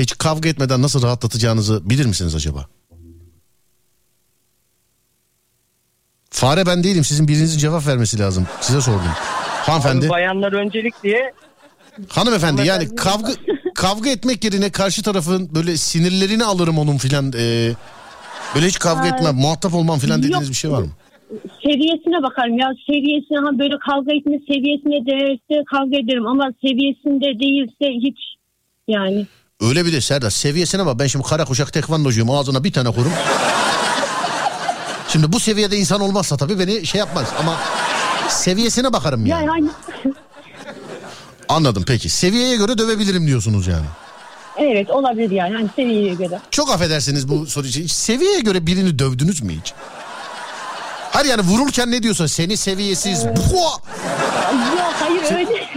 Hiç kavga etmeden nasıl rahatlatacağınızı bilir misiniz acaba? Fare ben değilim. Sizin birinizin cevap vermesi lazım. Size sordum. Hanımefendi. Abi bayanlar öncelik diye Hanımefendi yani kavga kavga etmek yerine karşı tarafın böyle sinirlerini alırım onun filan. e, böyle hiç kavga Ay. etmem, muhatap olmam filan Yok. dediğiniz bir şey var mı? Seviyesine bakarım ya. Seviyesine ha böyle kavga etme seviyesine değerse kavga ederim ama seviyesinde değilse hiç yani. Öyle bir de Serdar seviyesine bak ben şimdi kara kuşak tekvandocuyum ağzına bir tane kurum. Şimdi bu seviyede insan olmazsa tabii beni şey yapmaz ama seviyesine bakarım yani. Yani hani Anladım peki. Seviyeye göre dövebilirim diyorsunuz yani. evet olabilir yani hani seviyeye göre. Çok affedersiniz bu soru için. Seviyeye göre birini dövdünüz mü hiç? Hayır yani vururken ne diyorsun? Seni seviyesiz. Buha! Yok hayır öyle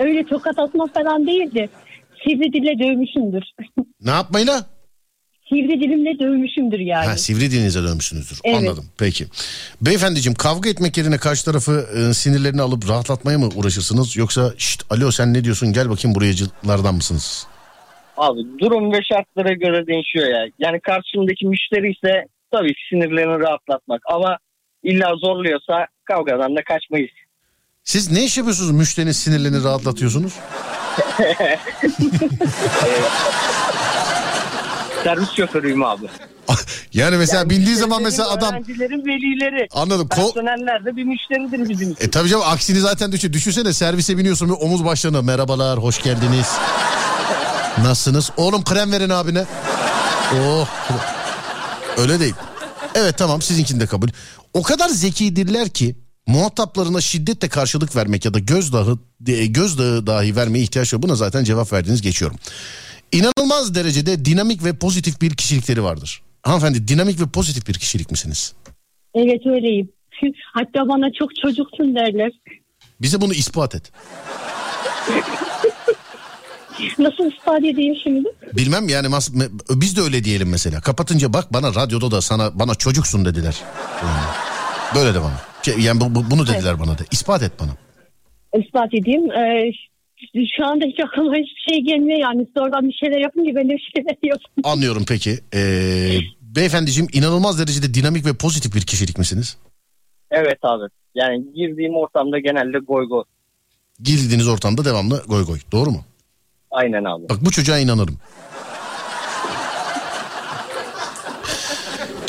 öyle tokat atma falan değildi. Sivri dille dövmüşümdür. Ne yapmayla? Sivri dilimle dövmüşümdür yani. Ha, sivri dilinize dönmüşsünüzdür. Evet. Anladım. Peki. Beyefendiciğim kavga etmek yerine karşı tarafı e, sinirlerini alıp rahatlatmaya mı uğraşırsınız? Yoksa şşt alo sen ne diyorsun gel bakayım burayıcılardan mısınız? abi durum ve şartlara göre değişiyor ya. Yani karşımdaki müşteri ise tabii sinirlerini rahatlatmak ama illa zorluyorsa kavgadan da kaçmayız. Siz ne iş yapıyorsunuz müşterinin sinirlerini rahatlatıyorsunuz? Servis şoförüyüm abi. yani mesela bindiği zaman mesela adam Öğrencilerin velileri. anladım. Kol... Personeller de bir müşteridir bizim için. E tabii canım aksini zaten düşün. Düşünsene servise biniyorsun bir omuz başlarına merhabalar hoş geldiniz. Nasılsınız? Oğlum krem verin abine. Oh. Öyle değil. Evet tamam sizinkini de kabul. O kadar zekidirler ki muhataplarına şiddetle karşılık vermek ya da gözdağı e, gözdağı dahi vermeye ihtiyaç yok. Buna zaten cevap verdiniz geçiyorum. İnanılmaz derecede dinamik ve pozitif bir kişilikleri vardır. Hanımefendi dinamik ve pozitif bir kişilik misiniz? Evet öyleyim. Hatta bana çok çocuksun derler. Bize bunu ispat et. Nasıl ispat edeyim şimdi? Bilmem yani mas- biz de öyle diyelim mesela. Kapatınca bak bana radyoda da sana bana çocuksun dediler. Böyle de bana. Şey, Yani bu- bu- bunu dediler bana da. İspat et bana. ispat edeyim. Ee, şu anda hiç aklıma hiçbir şey gelmiyor yani. Siz oradan bir şeyler yapınca ben de bir şeyler yapayım. Anlıyorum peki. Ee, beyefendiciğim inanılmaz derecede dinamik ve pozitif bir kişilik misiniz? Evet abi. Yani girdiğim ortamda genelde goy goy. Girdiğiniz ortamda devamlı goy goy. Doğru mu? Aynen abi. Bak bu çocuğa inanırım.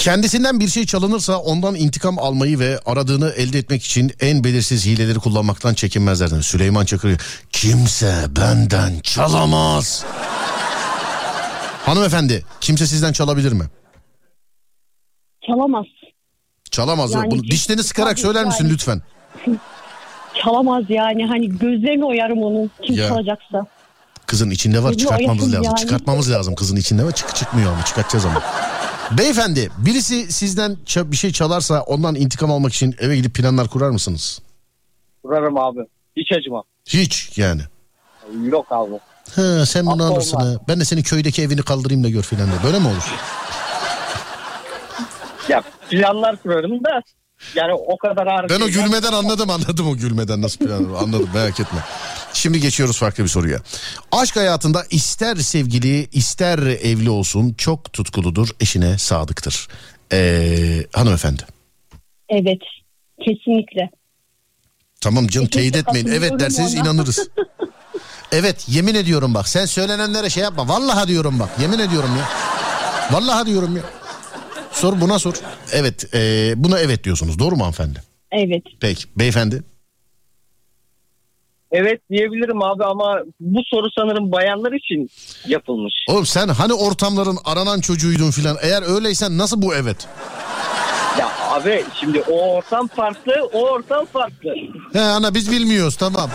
Kendisinden bir şey çalınırsa ondan intikam almayı ve aradığını elde etmek için en belirsiz hileleri kullanmaktan çekinmezlerden. Süleyman Çakır kimse benden çalamaz. Hanımefendi kimse sizden çalabilir mi? Çalamaz. Çalamaz. Yani Bunu dişlerini sıkarak söyler misin yani. lütfen? Çalamaz yani. Hani gözlerini oyarım onun. Kim Ya. çalacaksa. Kızın içinde var Gözünü çıkartmamız lazım. yani. Çıkartmamız lazım kızın içinde var çık çıkmıyor ama çıkartacağız ama. Beyefendi birisi sizden bir şey çalarsa ondan intikam almak için eve gidip planlar kurar mısınız? Kurarım abi. Hiç acımam. Hiç yani. Yok abi. Ha, sen bunu Asla alırsın olmaz. Ben de senin köydeki evini kaldırayım da gör filan de. Böyle mi olur? Ya planlar kurarım da yani o kadar ağır. Ben o gülmeden anladım anladım o gülmeden nasıl plan anladım merak etme. Şimdi geçiyoruz farklı bir soruya. Aşk hayatında ister sevgili ister evli olsun çok tutkuludur eşine sadıktır. Ee, hanımefendi. Evet. Kesinlikle. Tamam canım Kesinlikle teyit etmeyin. Evet derseniz ona. inanırız. Evet yemin ediyorum bak. Sen söylenenlere şey yapma. Vallahi diyorum bak. Yemin ediyorum ya. Vallahi diyorum ya. Sor buna sor. Evet e, buna evet diyorsunuz. Doğru mu hanımefendi? Evet. Peki. Beyefendi. Evet diyebilirim abi ama bu soru sanırım bayanlar için yapılmış. Oğlum sen hani ortamların aranan çocuğuydun filan. Eğer öyleysen nasıl bu evet? Ya abi şimdi o ortam farklı, o ortam farklı. He ana biz bilmiyoruz tamam.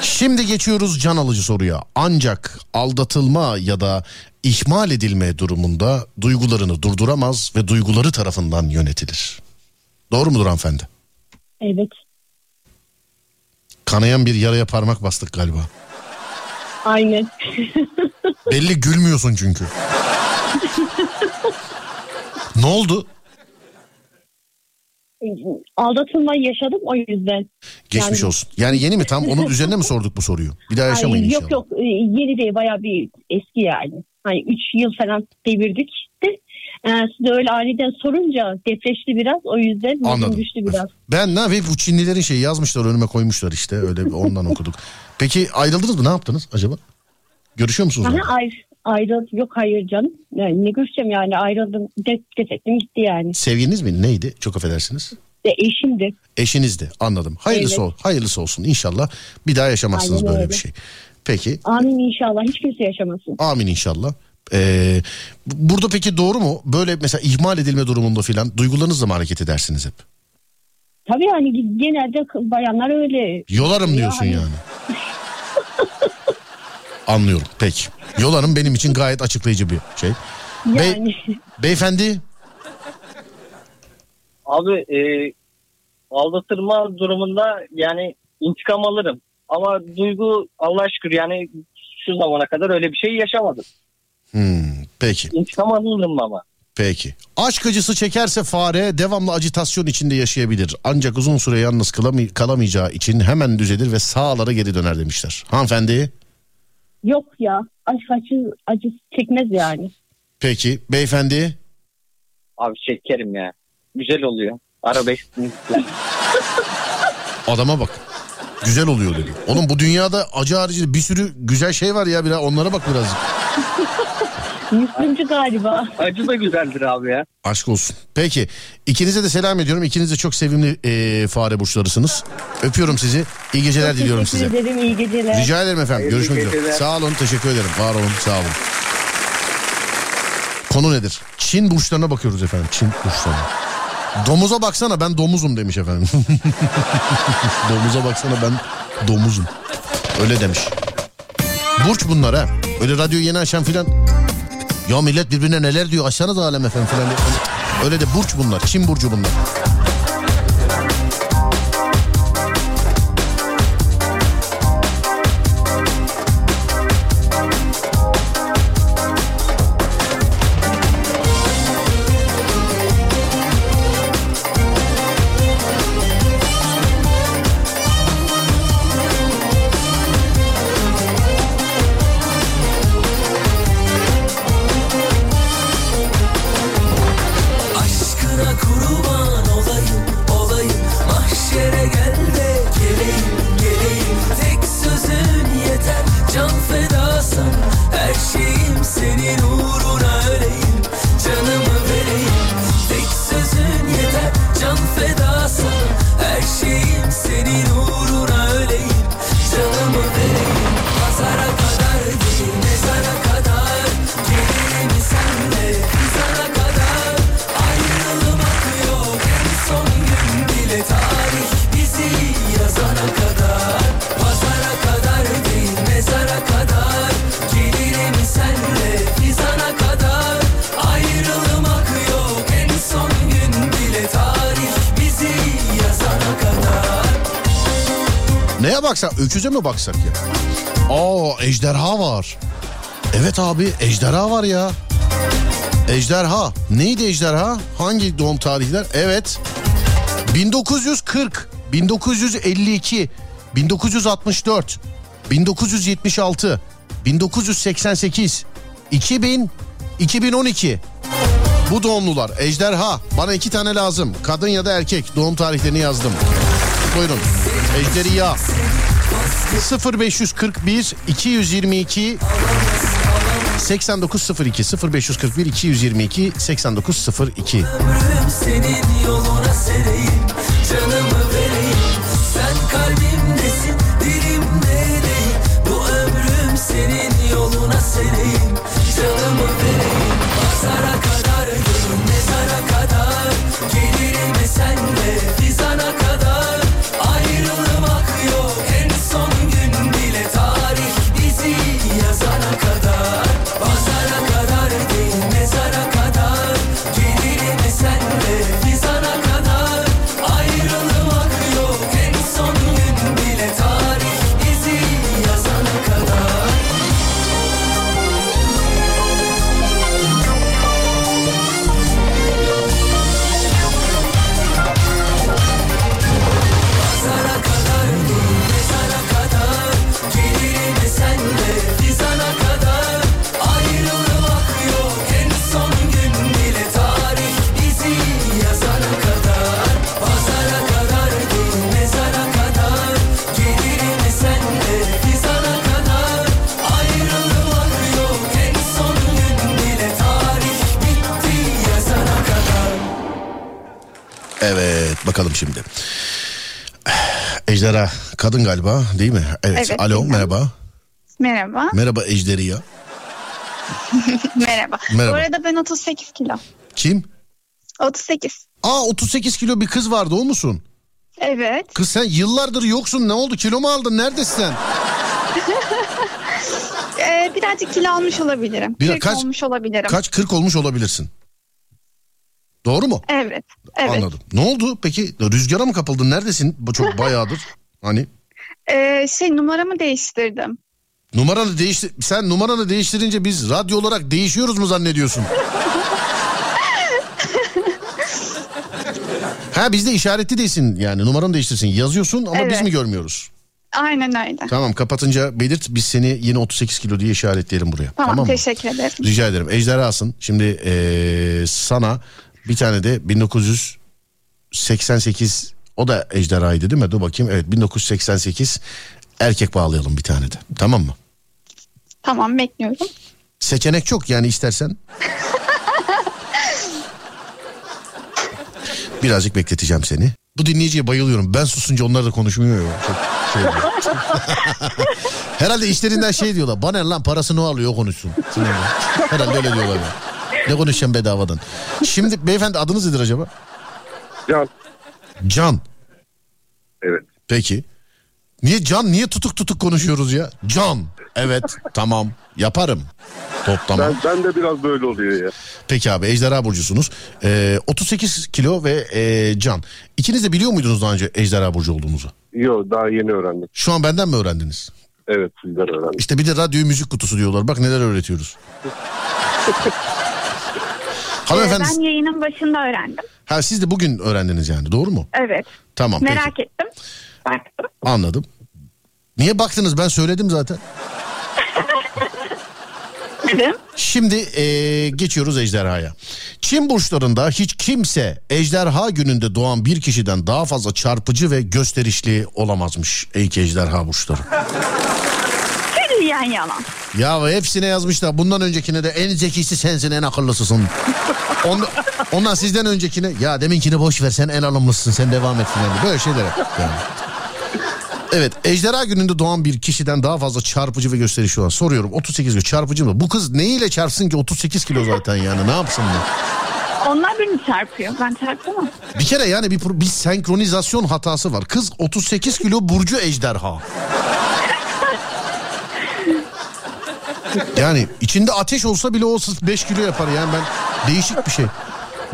Şimdi geçiyoruz can alıcı soruya. Ancak aldatılma ya da ihmal edilme durumunda duygularını durduramaz ve duyguları tarafından yönetilir. Doğru mudur hanımefendi? Evet. Kanayan bir yaraya parmak bastık galiba. Aynen. Belli gülmüyorsun çünkü. ne oldu? aldatılma yaşadım o yüzden. Geçmiş Yani- olsun. Yani yeni mi tam onun üzerine mi sorduk bu soruyu? Bir daha yaşamayın Ay, inşallah. yok yok e, yeni değil bayağı bir eski yani. Hani 3 yıl falan devirdik de. Ee, siz de öyle aniden sorunca depreşti biraz o yüzden Anladım. düştü biraz. Ben ne yapayım bu Çinlilerin şeyi yazmışlar önüme koymuşlar işte öyle ondan okuduk. Peki ayrıldınız mı ne yaptınız acaba? Görüşüyor musunuz? Aha, ayrı, ayrıl yok hayır canım. Yani ne görüşeceğim yani ayrıldım def, defettim gitti yani. Sevgiliniz mi neydi? Çok affedersiniz. De, eşimdi. Eşinizdi anladım. Hayırlısı, Evet. ol, hayırlısı olsun inşallah. Bir daha yaşamazsınız Aynen böyle öyle. bir şey. Peki Amin inşallah hiç kimse yaşamasın. amin inşallah. Ee, bu- burada peki doğru mu? Böyle mesela ihmal edilme durumunda filan duygularınızla mı hareket edersiniz hep? Tabii yani genelde bayanlar öyle. Yolarım diyorsun Yani. yani. Anlıyorum peki. Yolarım benim için gayet açıklayıcı bir şey. Yani beyefendi Abi e, aldatırma durumunda yani intikam alırım. Ama duygu Allah şükür yani şu zamana kadar öyle bir şey yaşamadım. Hmm, peki İntikam alırım ama. peki. Aşk acısı çekerse fare devamlı acitasyon içinde yaşayabilir. Ancak uzun süre yalnız kalamay- kalamayacağı için hemen düzelir ve sağlara geri döner demişler. Hanımefendi yok ya aşk acı, acısı çekmez yani. peki beyefendi Abi çekerim ya. Güzel oluyor. Arabesk müzikler. adama bak. Güzel oluyor dedi. Oğlum bu dünyada acı harici bir sürü güzel şey var ya biraz onlara bak birazcık. Müslümcü galiba. Acı da güzeldir abi ya. Aşk olsun. Peki ikinize de selam ediyorum. İkiniz de çok sevimli eee, fare burçlarısınız. Öpüyorum sizi. İyi geceler diliyorum Teşekkür size. ederim iyi geceler. Rica ederim efendim. Hayırlı Görüşmek üzere. Sağ olun. Teşekkür ederim. Var olun. Sağ olun. Konu nedir? Çin burçlarına bakıyoruz efendim. Çin burçlarına. Domuza baksana ben domuzum demiş efendim. Domuza baksana ben domuzum. Öyle demiş. Burç bunlar ha. Öyle radyo yeni açan filan. Ya millet birbirine neler diyor açsana da alem efendim. Öyle- Öyle de burç bunlar. Çin burcu bunlar. Baksak? Öküze mi baksak ya? Aa ejderha var. Evet abi ejderha var ya. Ejderha. Neydi ejderha? Hangi doğum tarihler? Evet. 1940, 1952, 1964, 1976, 1988, 2000, 2012. Bu doğumlular ejderha. Bana iki tane lazım. Kadın ya da erkek. Doğum tarihlerini yazdım. Buyurun. Ejderha. 0541 222 8902 0541 222 8902 bakalım şimdi. Ejderha kadın galiba değil mi? Evet. Evet, Alo benim. merhaba. Merhaba. Merhaba Ejderiya. Merhaba. Merhaba. Bu arada ben 38 kilo. Kim? 38. Aa 38 kilo bir kız vardı o musun? Evet. Kız sen yıllardır yoksun ne oldu kilo mu aldın neredesin sen? Ee, birazcık kilo almış olabilirim. Bir- 40 kaç- olmuş olabilirim. Kaç 40 olmuş olabilirsin. Doğru mu? Evet. Evet. Anladım. Ne oldu peki rüzgara mı kapıldın neredesin? Bu çok bayağıdır. Hani Ee, şey numaramı değiştirdim. numaranı değiştir sen numaranı değiştirince biz radyo olarak değişiyoruz mu zannediyorsun? ha bizde işaretli değilsin yani numaranı değiştirsin yazıyorsun ama biz Evet. mi görmüyoruz? Aynen öyle. Tamam kapatınca belirt biz seni yine 38 kilo diye işaretleyelim buraya. Tamam, mı? teşekkür ederim. Rica ederim. Ejderhasın. Şimdi eee, sana bir tane de 1988 o da ejderhaydı değil mi? Dur bakayım. Evet 1988 erkek bağlayalım bir tane de. Tamam mı? Tamam bekliyorum. Seçenek çok yani istersen. Birazcık bekleteceğim seni. Bu dinleyiciye bayılıyorum. Ben susunca onlar da konuşmuyor. Çok şey. Herhalde işlerinden şey diyorlar. Bana lan parasını o alıyor o konuşsun. Herhalde öyle diyorlar ya. Ne konuşacağım bedavadan. Şimdi beyefendi adınız nedir acaba? Can. Can. Evet. Peki. Niye Can niye tutuk tutuk konuşuyoruz ya? Can. Evet tamam yaparım. Top tamam. Ben, ben de biraz böyle oluyor ya. Peki abi ejderha burcusunuz. Ee, 38 kilo ve e, Can. İkiniz de biliyor muydunuz daha önce ejderha burcu olduğunuzu? Yok daha yeni öğrendim. Şu an benden mi öğrendiniz? Evet sizden öğrendim. İşte bir de radyo müzik kutusu diyorlar. Bak neler öğretiyoruz. Hanımefendi Ee, ben yayının başında öğrendim. ha, siz de bugün öğrendiniz yani doğru mu? Evet. Tamam peki. Merak ettim. Baktım. Anladım. Niye baktınız ben söyledim zaten. Şimdi eee, geçiyoruz ejderhaya. Çin burçlarında hiç kimse ejderha gününde doğan bir kişiden daha fazla çarpıcı ve gösterişli olamazmış. Ey ki ejderha burçları. Külliyen yalan. Ya hepsine yazmışlar. Bundan öncekine de en zekisi sensin en akıllısısın. On, ondan sizden öncekine ya deminkini boş ver sen en alımlısın sen devam et filan. Böyle şeyler yani. Evet ejderha gününde doğan bir kişiden daha fazla çarpıcı ve gösterişli olan. Soruyorum 38 kilo çarpıcı mı? Bu kız neyiyle çarpsın ki 38 kilo zaten yani ne yapsın bu? Onlar beni çarpıyor. Ben çarpamam. Bir kere yani bir, bir senkronizasyon hatası var. Kız 38 kilo burcu ejderha. Yani içinde ateş olsa bile o 5 kilo yapar yani ben değişik bir şey.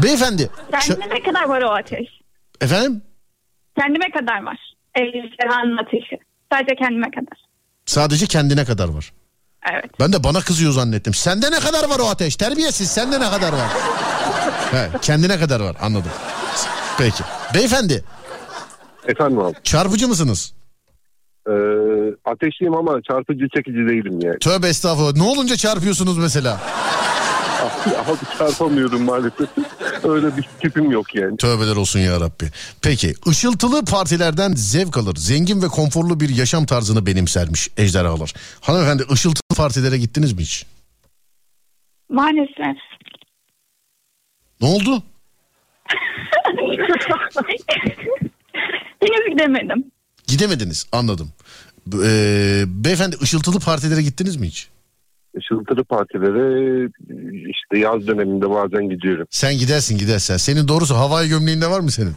Beyefendi. Kendime ne kadar var o ateş? efendim? Kendime kadar var. Ejderhanın ateşi. Sadece kendime kadar. Sadece kendine kadar var. Evet. Ben de bana kızıyor zannettim. Sende ne kadar var o ateş? Terbiyesiz sende ne kadar var? He, kendine kadar var anladım. Peki. Beyefendi Efendim abi. çarpıcı mısınız? Ee, ateşliyim ama çarpıcı çekici değilim yani. Tövbe estağfurullah. Ne olunca çarpıyorsunuz mesela? abi çarpamıyorum maalesef. Öyle bir tipim yok yani. Tövbeler olsun ya Rabbi. Peki ışıltılı partilerden zevk alır. Zengin ve konforlu bir yaşam tarzını benimsermiş ejderhalar. Hanımefendi ışıltılı partilere gittiniz mi hiç? Maalesef. Ne oldu? Henüz gidemedim. Gidemediniz anladım. Ee, beyefendi ışıltılı partilere gittiniz mi hiç? Işıltılı partilere işte yaz döneminde bazen gidiyorum. Sen gidersin gidersen. Senin doğrusu havai gömleğinde var mı senin?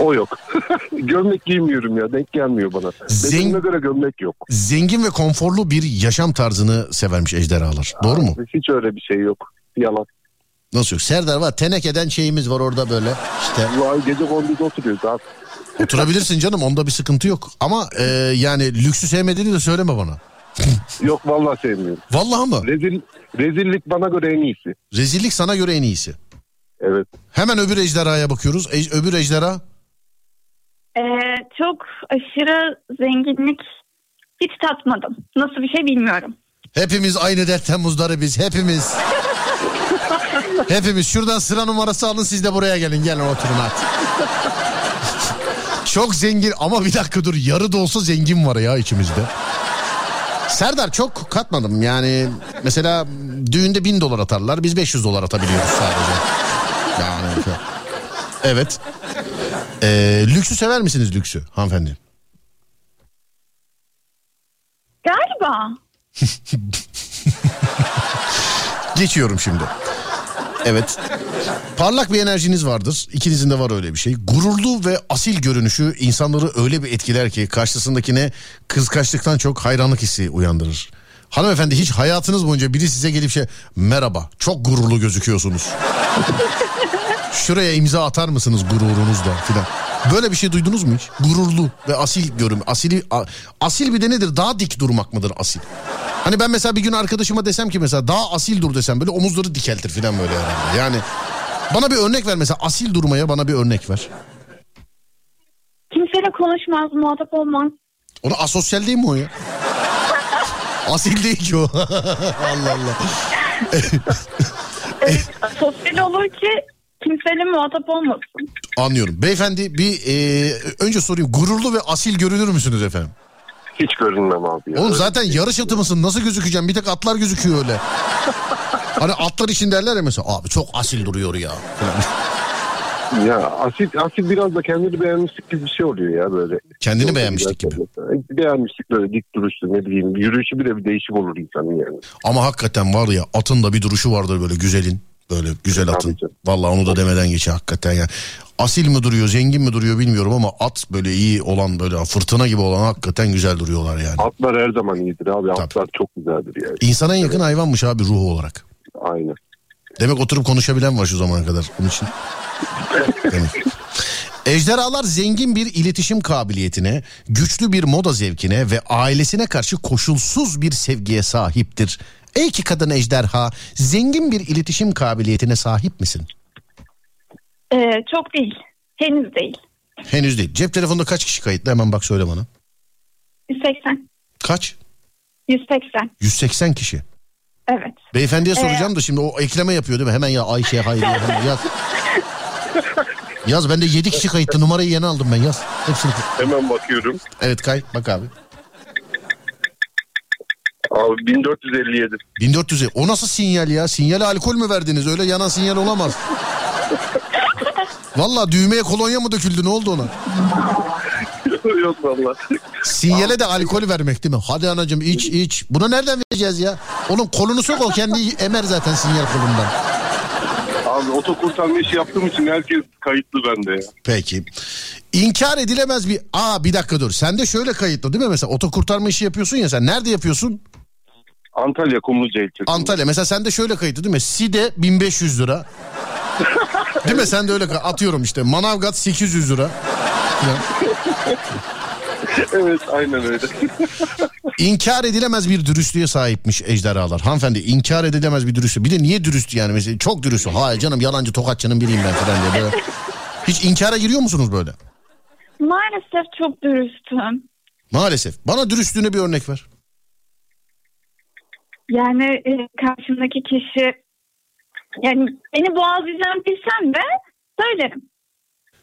O yok. gömlek giymiyorum ya denk gelmiyor bana. Zeng- Bedenime göre gömlek yok. Zengin ve konforlu bir yaşam tarzını severmiş ejderhalar. Doğru mu? Hiç öyle bir şey yok. Yalan. Nasıl yok? Serdar var tenekeden şeyimiz var orada böyle. İşte Vay gece kondide oturuyoruz abi. Oturabilirsin canım onda bir sıkıntı yok. Ama e, yani lüksü sevmediğini de söyleme bana. Yok vallahi sevmiyorum. Vallahi mı? Rezil, rezillik bana göre en iyisi. Rezillik sana göre en iyisi. Evet. Hemen öbür ejderhaya bakıyoruz. Ej- öbür ejderha Ee, çok aşırı zenginlik hiç tatmadım. Nasıl bir şey bilmiyorum. hepimiz aynı dertten muzdaribiz hepimiz. hepimiz şuradan sıra numarası alın siz de buraya gelin gelin oturun hadi. Çok zengin ama bir dakika dur yarı da olsa zengin var ya içimizde. Serdar çok katmadım yani mesela düğünde bin dolar atarlar biz 500 dolar atabiliyoruz sadece. Yani evet. Ee, lüksü sever misiniz lüksü hanımefendi? Galiba. Geçiyorum şimdi. Evet. Parlak bir enerjiniz vardır. İkinizin de var öyle bir şey. Gururlu ve asil görünüşü insanları öyle bir etkiler ki karşısındakine kızkaçlıktan çok hayranlık hissi uyandırır. Hanımefendi hiç hayatınız boyunca biri size gelip şey merhaba çok gururlu gözüküyorsunuz. Şuraya imza atar mısınız gururunuzla filan. Böyle bir şey duydunuz mu hiç? Gururlu ve asil görün. Asili, a- asil bir de nedir? Daha dik durmak mıdır asil? Hani ben mesela bir gün arkadaşıma desem ki mesela daha asil dur desem böyle omuzları dikeltir filan böyle herhalde. Yani bana bir örnek ver mesela asil durmaya bana bir örnek ver. Kimseyle konuşmaz, muhatap olmaz. Onu asosyal değil mi o ya? Asil değil ki o. Allah Allah. Evet, sosyal olur ki kimseyle muhatap olmasın. Anlıyorum. Beyefendi bir e, önce sorayım. Gururlu ve asil görünür müsünüz efendim? Hiç görünmem abi ya. Oğlum zaten yarış atı mısın? Nasıl gözükeceğim? Bir tek atlar gözüküyor öyle. Hani atlar için derler ya mesela abi çok asil duruyor ya. Ya asil, asil biraz da kendini beğenmişlik gibi bir şey oluyor ya böyle. Kendini beğenmişlik gibi. Beğenmişlik böyle dik duruşlu ne bileyim. Yürüyüşü bile bir değişik olur insanın yani. Ama hakikaten var ya atın da bir duruşu vardır böyle güzelin. Böyle güzel atın. Vallahi onu da demeden geçiyor hakikaten ya. Asil mi duruyor, zengin mi duruyor bilmiyorum ama at böyle iyi olan böyle fırtına gibi olan hakikaten güzel duruyorlar yani. Atlar her zaman iyidir abi. Atlar çok güzeldir yani. İnsana en yakın hayvanmış abi ruhu olarak. Aynen. Demek oturup konuşabilen var şu zamana kadar. Onun için. Demek. Ejderhalar zengin bir iletişim kabiliyetine, güçlü bir moda zevkine ve ailesine karşı koşulsuz bir sevgiye sahiptir. Ey ki kadın ejderha, zengin bir iletişim kabiliyetine sahip misin? Ee, çok değil. Henüz değil. Henüz değil. Cep telefonunda kaç kişi kayıtlı? Hemen bak söyle bana. 180. Kaç? 180. 180 kişi. Evet. Beyefendiye soracağım da şimdi o ekleme yapıyor değil mi? Hemen ya Ayşe Hayriye hemen yaz. Yaz ben de 7 kişi kayıtlı numarayı yeni aldım ben yaz. Hepsini. Hemen bakıyorum. Evet kay bak abi. Abi 1457. 1400 o nasıl sinyal ya? Sinyale alkol mü verdiniz? Öyle yanan sinyal olamaz. Valla düğmeye kolonya mı döküldü ne oldu ona? Yok valla. Sinyale de alkol vermek değil mi? Hadi anacığım iç iç. Buna nereden vereceğiz ya? Oğlum kolunu sok o kendi emer zaten sinyal kolundan. Abi oto kurtarma işi yaptığım için herkes kayıtlı bende ya. Peki. İnkar edilemez bir... Aa bir dakika dur. Sen de şöyle kayıtlı değil mi? Mesela oto kurtarma işi yapıyorsun ya sen. Nerede yapıyorsun? Antalya Kumluca ilçesi. Antalya. Mesela sen de şöyle kayıtlı değil mi? Side 1500 lira. Değil mi? Sen de öyle atıyorum işte. Manavgat 800 lira. Falan. evet aynen öyle. İnkar edilemez bir dürüstlüğe sahipmiş ejderhalar. Hanımefendi inkar edilemez bir dürüstlük. Bir de niye dürüst yani? Mesela çok dürüst. Hayır canım yalancı tokatçının biriyim ben falan diye. Böyle. Hiç inkara giriyor musunuz böyle? Maalesef çok dürüstüm. Maalesef. Bana dürüstlüğüne bir örnek ver. Yani e, karşımdaki kişi yani beni boğazlayacağını bilsem de söylerim.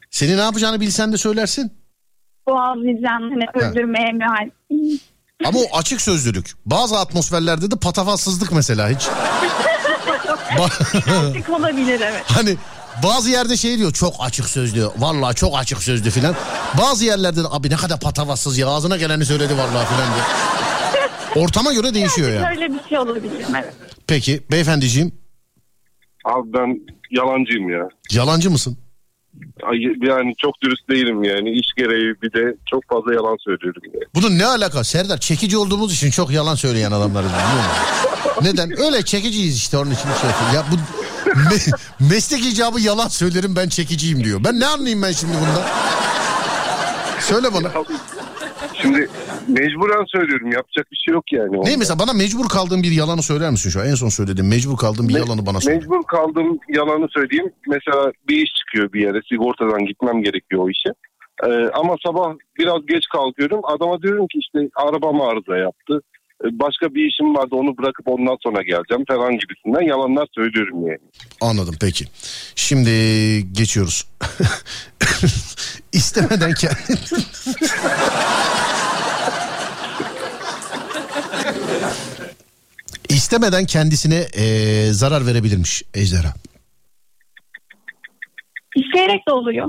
Seni ne yapacağını bilsen de söylersin. Boğazlayacağını hani öldürmeye mühal. Ama o açık sözlülük. Bazı atmosferlerde de patavatsızlık mesela hiç. Açık olabilir evet. hani bazı yerde şey diyor çok açık sözlü. Vallahi çok açık sözlü filan. Bazı yerlerde de abi ne kadar patavatsız ya ağzına geleni söyledi vallahi filan diye. Ortama göre değişiyor yani. Böyle bir şey olabilir evet. Peki beyefendiciğim Abi ben yalancıyım ya. yalancı mısın? Yani çok dürüst değilim yani. İş gereği bir de çok fazla yalan söylüyorum. Yani. Bunun ne alaka Serdar? Çekici olduğumuz için çok yalan söyleyen adamlarız. Neden? Öyle çekiciyiz işte onun için şey. Ya bu me- meslek icabı yalan söylerim ben çekiciyim diyor. Ben ne anlayayım ben şimdi bundan? Söyle bana. Şimdi mecburen söylüyorum. Yapacak bir şey yok yani. Ne onda. mesela bana mecbur kaldığın bir yalanı söyler misin şu an? En son söylediğin mecbur kaldığın bir yalanı bana söyle. Mecbur kaldığım yalanı söyleyeyim. Mesela bir iş çıkıyor bir yere. Sigortadan gitmem gerekiyor o işe. Ee, ama sabah biraz geç kalkıyorum. Adama diyorum ki işte arabam arıza yaptı. Başka bir işim vardı onu bırakıp ondan sonra geleceğim falan gibisinden yalanlar söylüyorum yani. Anladım peki. Şimdi geçiyoruz. İstemeden kendi... İstemeden kendisine eee, zarar verebilirmiş ejderha. İsteyerek de oluyor.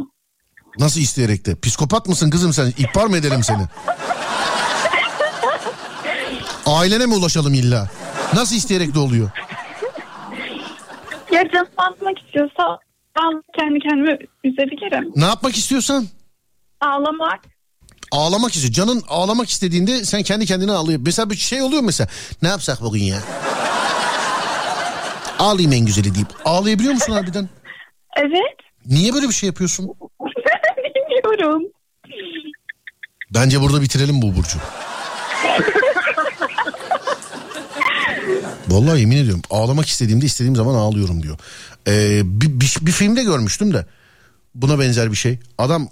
Nasıl isteyerek de? Psikopat mısın kızım sen? İhbar mı edelim seni? Ailene mi ulaşalım illa? Nasıl isteyerek de oluyor? Ya canım istiyorsa ben kendi kendime üzebilirim. Ne yapmak istiyorsan? Ağlamak. Ağlamak istiyor. Canın ağlamak istediğinde sen kendi kendine ağlıyor. Mesela bir şey oluyor mesela. Ne yapsak bugün ya? Ağlayayım en güzeli deyip. Ağlayabiliyor musun harbiden? Evet. Niye böyle bir şey yapıyorsun? Bilmiyorum. Bence burada bitirelim bu Burcu. Vallahi yemin ediyorum ağlamak istediğimde istediğim zaman ağlıyorum diyor. Ee, bir, bir, bir filmde görmüştüm de buna benzer bir şey. Adam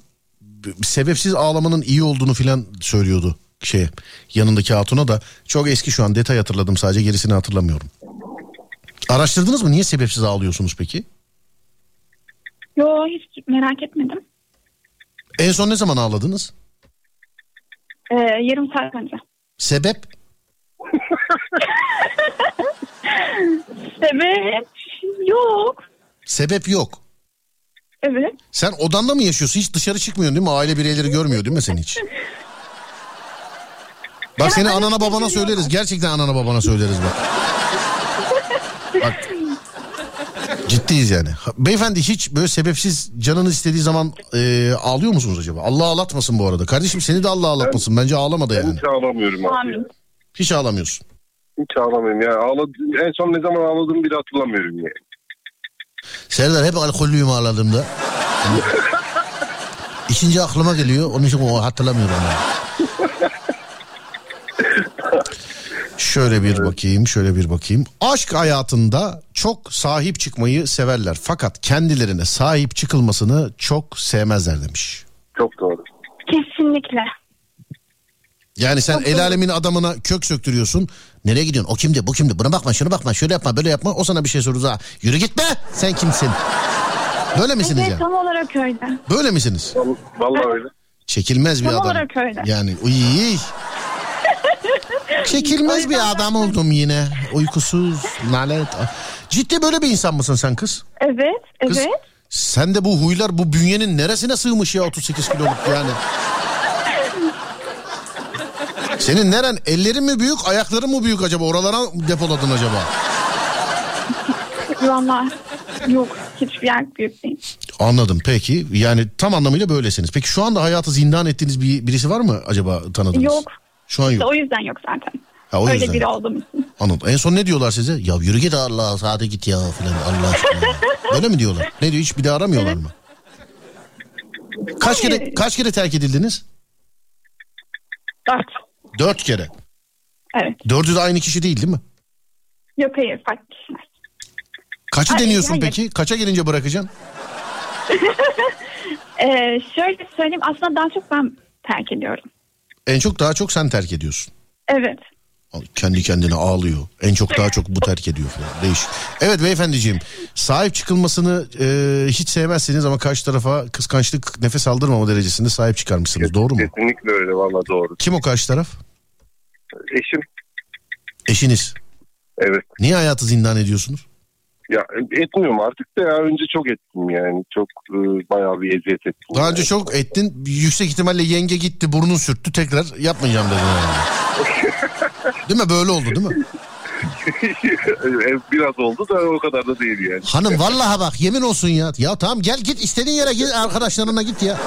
sebepsiz ağlamanın iyi olduğunu filan söylüyordu şey yanındaki hatuna da çok eski şu an detay hatırladım sadece gerisini hatırlamıyorum. Araştırdınız mı niye sebepsiz ağlıyorsunuz peki? Yo hiç merak etmedim. En son ne zaman ağladınız? Ee, yarım saat önce. Sebep? Sebep yok. Sebep yok. Evet. Sen odanda mı yaşıyorsun? Hiç dışarı çıkmıyorsun değil mi? Aile bireyleri görmüyor değil mi seni hiç? Bak seni anana babana söyleriz. Gerçekten anana babana söyleriz bak. Bak. Ciddiyiz yani. Beyefendi hiç böyle sebepsiz canınız istediği zaman e, ağlıyor musunuz acaba? Allah ağlatmasın bu arada. Kardeşim seni de Allah ağlatmasın. Bence ağlama da Ben yani. hiç ağlamıyorum abi. Hiç ağlamıyorsun. Hiç ağlamıyorum. Yani ağladım, en son ne zaman ağladığımı bile hatırlamıyorum yani. Serdar hep alkollüyüm ağladığımda. İkinci aklıma geliyor. Onun için o hatırlamıyorum yani. Şöyle bir bakayım, şöyle bir bakayım. Aşk hayatında çok sahip çıkmayı severler. Fakat kendilerine sahip çıkılmasını çok sevmezler demiş. Çok doğru. Kesinlikle. Yani sen el alemin adamına kök söktürüyorsun. Nereye gidiyorsun? O kimdi? Bu kimdi? Buna bakma, şuna bakma, şöyle yapma, böyle yapma. O sana bir şey sorur. Ha, yürü gitme. Sen kimsin? Böyle misiniz Evet ya? tam olarak öyle. Böyle misiniz? Vallahi öyle. Çekilmez bir Tam adam. olarak öyle. Yani uy. Çekilmez bir adam oldum yine. Uykusuz, nalet. Ciddi böyle bir insan mısın sen kız? Evet. Kız, Evet. Sen de bu huylar bu bünyenin neresine sığmış ya 38 kiloluk yani? Senin neren? Ellerin mi büyük, ayakların mı büyük acaba? Oralara depoladın acaba? Vallahi yok. Hiçbir yer büyük değil. Anladım peki. Yani tam anlamıyla böylesiniz. Peki şu anda hayatı zindan ettiğiniz bir birisi var mı acaba tanıdığınız? Yok. Şu an İşte yok. o yüzden yok zaten. Ha, o Öyle yüzden. biri olduğum için. Anladım. En son ne diyorlar size? Ya yürü git Allah sade git ya filan Allah aşkına. Öyle mi diyorlar? Ne diyor hiç bir daha aramıyorlar mı? Kaç kere Hayır. kaç kere terk edildiniz? Dört. Dört kere. Evet. Dördü de aynı kişi değil değil mi? Yok hayır farklı kişiler. Kaçı Hayır, deniyorsun hayır. peki? Kaça gelince bırakacaksın? Ee, şöyle söyleyeyim aslında daha çok ben terk ediyorum. En çok daha çok sen terk ediyorsun. Evet. Kendi kendine ağlıyor. En çok daha çok bu terk ediyor falan. Değişik. Evet beyefendiciğim. Sahip çıkılmasını e, hiç sevmezsiniz ama karşı tarafa kıskançlık nefes aldırmama derecesinde sahip çıkarmışsınız. Doğru mu? Kesinlikle öyle valla doğru. Kim o karşı taraf? Eşim Eşiniz. evet. Niye hayatı zindan ediyorsunuz? Ya etmiyorum artık da ya önce çok ettim yani. Çok e, bayağı bir eziyet ettim. Daha yani. önce çok ettin. Yüksek ihtimalle yenge gitti burnun sürttü tekrar yapmayacağım yani. Değil mi böyle oldu değil mi? Biraz oldu da o kadar da değil yani. Hanım vallahi bak yemin olsun ya. Ya tamam gel git istediğin yere git arkadaşlarına git ya.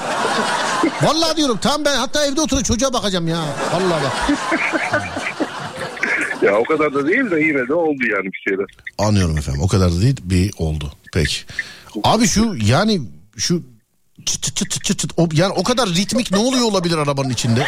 Vallahi diyorum tamam ben hatta evde oturup çocuğa bakacağım ya. Vallahi bak. Ya o kadar da değil de yine de oldu yani bir şeyler. Anlıyorum efendim o kadar da değil bir oldu. Peki. Abi şu yani şu çıt çıt çıt çıt çıt o, yani o kadar ritmik ne oluyor olabilir arabanın içinde?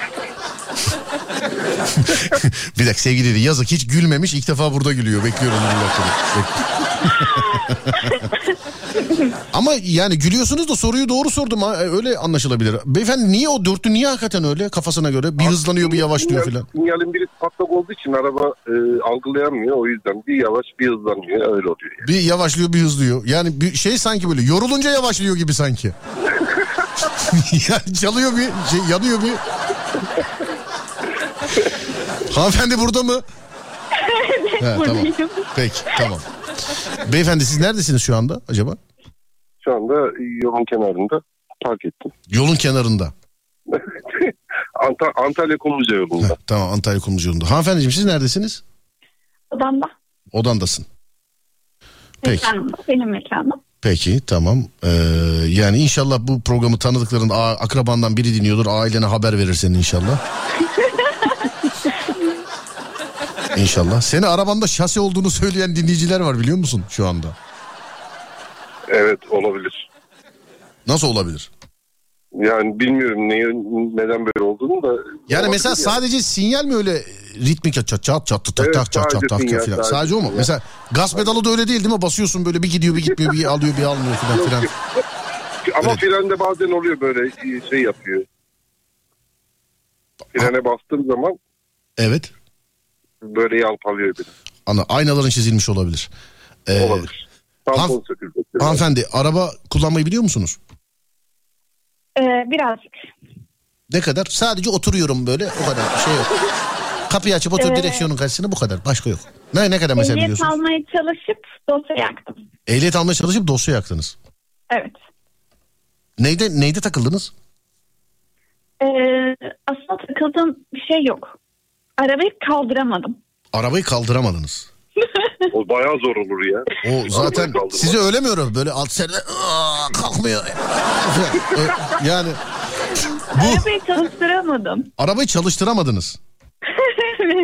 bir dakika sevgili dedi yazık hiç gülmemiş ilk defa burada gülüyor bekliyoruz bir dakika. Ama yani gülüyorsunuz da soruyu doğru sordum ha. Öyle anlaşılabilir. Beyefendi niye o dörtlü niye hakikaten öyle kafasına göre? Bir hızlanıyor bir yavaşlıyor filan. Sinyalin biri patlak olduğu için araba e, algılayamıyor. O yüzden bir yavaş bir hızlanıyor. Öyle oluyor. Yani. Bir yavaşlıyor bir hızlıyor. Yani bir şey sanki böyle yorulunca yavaşlıyor gibi sanki. yani çalıyor bir şey yanıyor bir. Hanımefendi burada mı? He, tamam. Buradayım. Peki tamam. Beyefendi siz neredesiniz şu anda acaba? Şu anda yolun kenarında park ettim. Yolun kenarında. Anta- Antalya Kumluca yolunda. Heh, tamam Antalya Kumluca yolunda. Hanımefendiciğim siz neredesiniz? Odamda. Odandasın. Peki. Benim mekanım. Peki tamam. Ee, yani inşallah bu programı tanıdıkların akrabandan biri dinliyordur. Ailene haber verir senin inşallah. İnşallah. Seni arabanda şasi olduğunu söyleyen dinleyiciler var biliyor musun şu anda? Evet olabilir. Nasıl olabilir? Yani bilmiyorum neye, neden böyle olduğunu da. Yani mesela sadece sinyal mi öyle ritmik çat çat çat çat tak Evet, tak çat çat tak sinyal, filan. sadece Sadece o mu? sinyal. Mesela gaz pedalı da öyle değil değil mi? Basıyorsun böyle bir gidiyor bir gitmiyor bir alıyor bir almıyor filan filan. Ama Evet. frende bazen oluyor böyle şey yapıyor. Frene bastığım zaman Evet. Böyle yalpalıyor biraz. Ana aynaların çizilmiş olabilir. Ee, Olabilir. Tampon han- söküldü. hanımefendi araba kullanmayı biliyor musunuz? Ee, birazcık. Ne kadar? Sadece oturuyorum böyle o kadar şey yok. Kapıyı açıp otur Ee, direksiyonun karşısına bu kadar. Başka yok. Ne ne kadar mesela Ehliyet biliyorsunuz? almaya çalışıp dosya yaktım. Ehliyet almaya çalışıp dosya yaktınız. Evet. Neyde neyde takıldınız? Ee, aslında takıldığım bir şey yok. Arabayı kaldıramadım. Arabayı kaldıramadınız. O bayağı zor olur ya. O zaten sizi öyle mi öğreniyor? Böyle alt sene "Aa, kalkmıyor. Ö- yani bu Arabayı çalıştıramadım. arabayı çalıştıramadınız.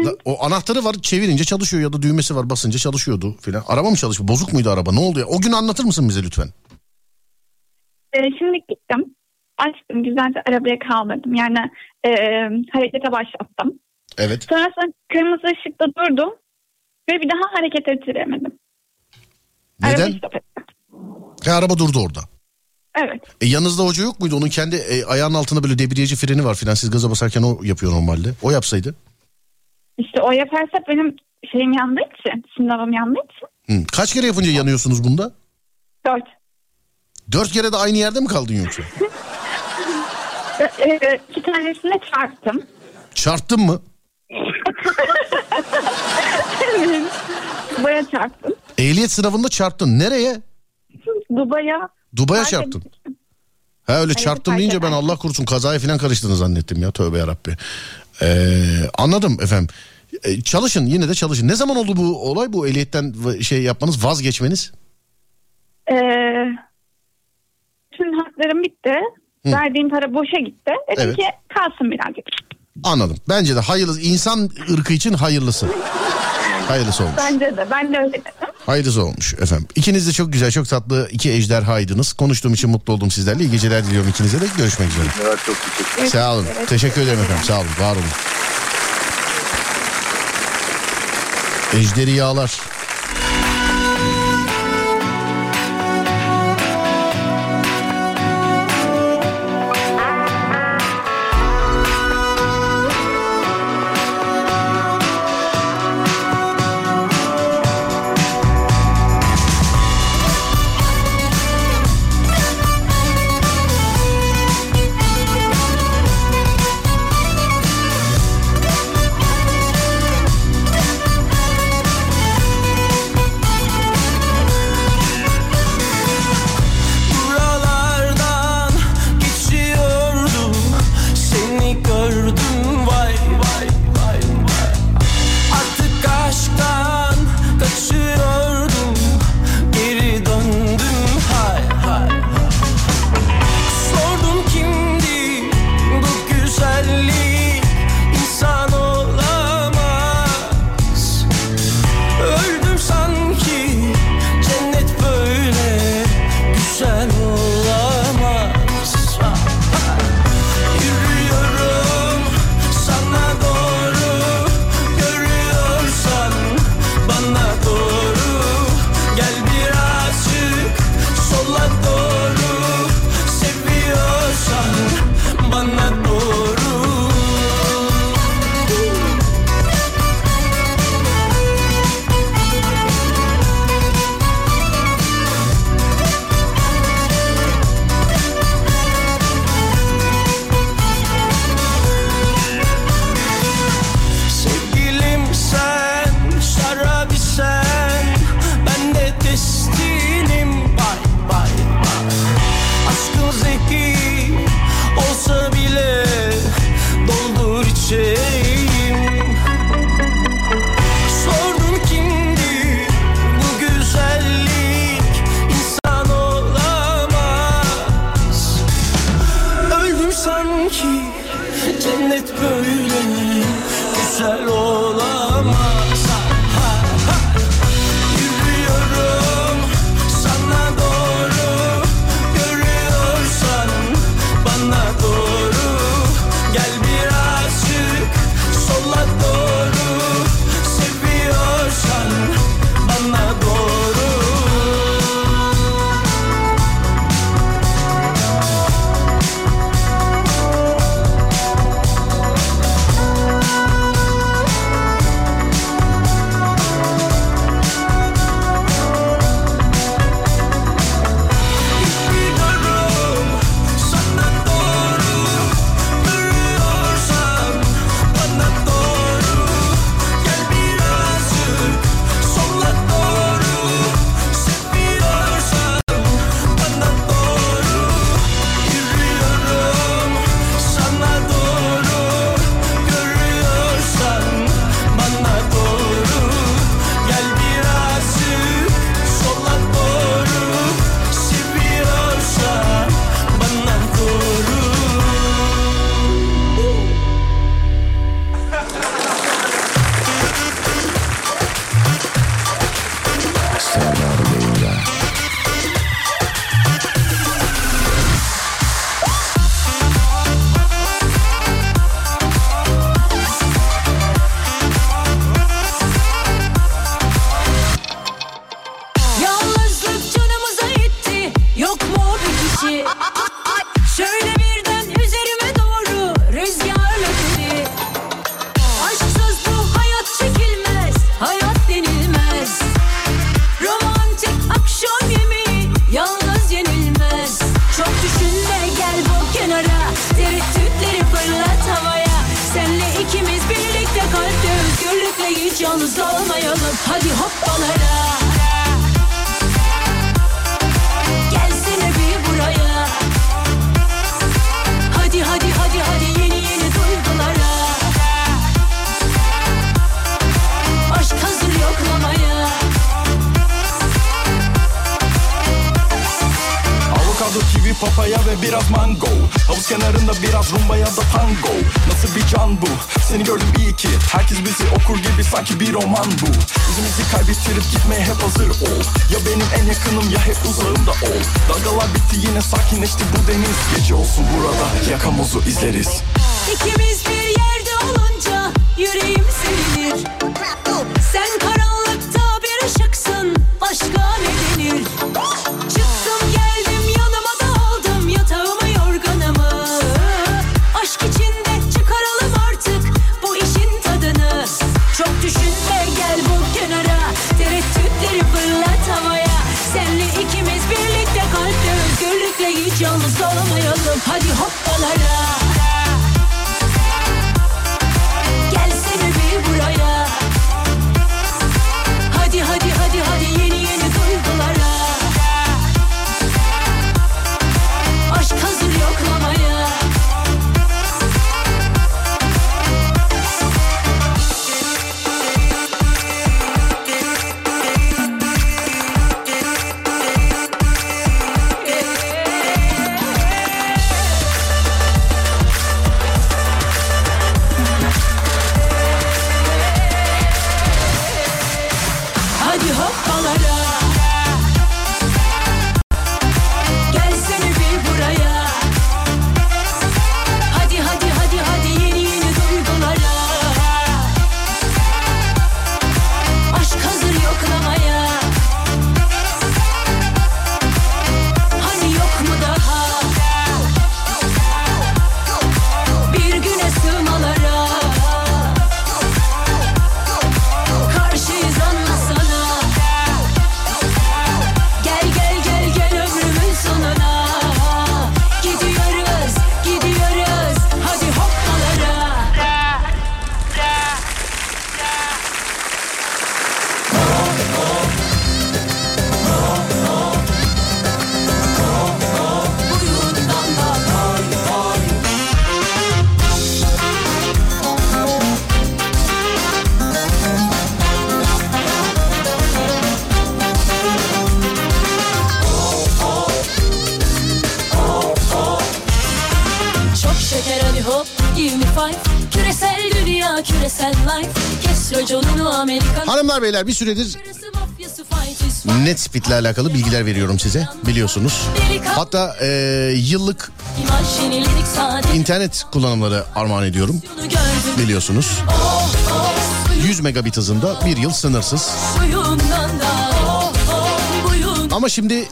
La- O anahtarı var çevirince çalışıyor ya da düğmesi var basınca çalışıyordu filan. Araba mı çalışmıyor? Bozuk muydu araba? Ne oldu ya? O gün anlatır mısın bize lütfen? Ee, şimdi gittim. Açtım güzelce arabaya kaldırdım. Yani e, harekete başlattım. Evet. Sonrasında kırmızı ışıkta durdum. Ve bir daha hareket ettiremedim. Araba Neden? etti. Ha, araba durdu orada. Evet. E, yanınızda hoca yok muydu? Onun kendi e, ayağının altında böyle debriyajı freni var filan. Siz gaza basarken o yapıyor normalde. O yapsaydı. İşte o yaparsa benim şeyim yandığı için, sınavım yandığı için. Hı. Kaç kere yapınca yanıyorsunuz bunda? Dört. Dört kere de aynı yerde mi kaldın yoksa? Ee, e, iki tanesine çarptım. Çarptın mı? Dubai'ye çarptım. Ehliyet sınavında çarptın. Nereye? Dubai'ye Dubai'ye çarptın. Ha öyle çarptım fark deyince ben. Allah korusun kazaya falan karıştığını zannettim ya. Tövbe yarabbi. Ee, anladım efendim. Ee, çalışın yine de çalışın. Ne zaman oldu bu olay bu ehliyetten şey yapmanız vazgeçmeniz? Ee, bütün haklarım bitti. Hı. Verdiğim para boşa gitti. Dedim Evet. ki kalsın birazcık. Anladım. Bence de hayırlısı insan ırkı için hayırlısı. Hayırlısı olmuş. Bence de. Ben de öyle dedim. Hayırlısı olmuş efendim. İkiniz de çok güzel, çok tatlı iki ejderhaydınız. Konuştuğum için mutlu oldum sizlerle. İyi geceler diliyorum ikinize de. Görüşmek üzere. Evet, çok teşekkür ederim. Sağ olun. Teşekkür ederim efendim. Sağ olun. Var olun. Ejderi yağlar. Hiç yalnız olmayalım Hadi hoppalara Avokado, kivi, papaya ve biraz mango. Havuz kenarında biraz rumba ya da tango. Nasıl bir can bu? Seni gördüm iyi ki. Herkes bizi okur gibi sanki bir roman bu. İzimizi kaybettirip gitmeye hep hazır ol. Ya benim en yakınım ya hep uzağımda ol. Dalgalar bitti yine sakinleşti bu deniz. Gece olsun burada yakamozu izleriz. İkimiz bir yerde olunca yüreğim sevinir Sen karanlıkta bir ışıksın başka ne denir? Çıktım Hadi Hanımlar beyler bir süredir fight. Netspeed'le alakalı bilgiler veriyorum size biliyorsunuz. Hatta e, yıllık internet kullanımları armağan ediyorum biliyorsunuz. oh oh suyun, 100 megabit hızında bir yıl sınırsız. Ama şimdi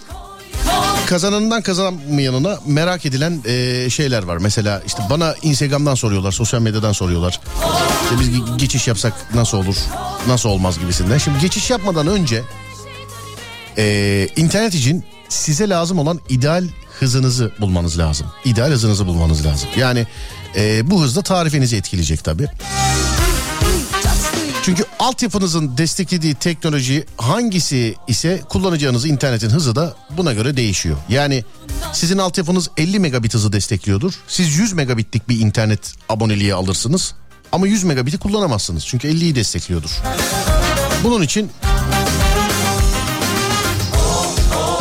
kazananından kazanmayanına merak edilen e, şeyler var. Mesela işte bana Instagram'dan soruyorlar, sosyal medyadan soruyorlar. İşte biz ge- geçiş yapsak nasıl olur, nasıl olmaz gibisinden. Şimdi geçiş yapmadan önce e, internet için size lazım olan ideal hızınızı bulmanız lazım. İdeal hızınızı bulmanız lazım. Yani e, bu hızda tarifenizi etkileyecek tabii. Çünkü altyapınızın desteklediği teknoloji hangisi ise kullanacağınız internetin hızı da buna göre değişiyor. Yani sizin altyapınız 50 megabit hızı destekliyordur. Siz 100 megabitlik bir internet aboneliği alırsınız. Ama 100 megabiti kullanamazsınız. Çünkü 50'yi destekliyordur. Bunun için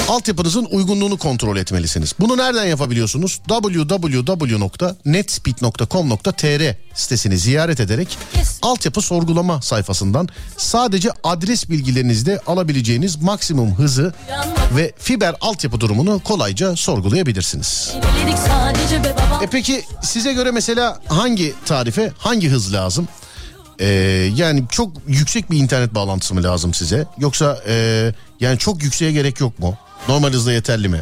altyapınızın uygunluğunu kontrol etmelisiniz. Bunu nereden yapabiliyorsunuz? www.netspeed.com.tr sitesini ziyaret ederek altyapı sorgulama sayfasından sadece adres bilgilerinizde alabileceğiniz maksimum hızı ve fiber altyapı durumunu kolayca sorgulayabilirsiniz. E peki size göre mesela hangi tarife hangi hız lazım? Ee, yani çok yüksek bir internet bağlantısı mı lazım size? Yoksa e, yani çok yükseğe gerek yok mu? Normal hızda yeterli mi?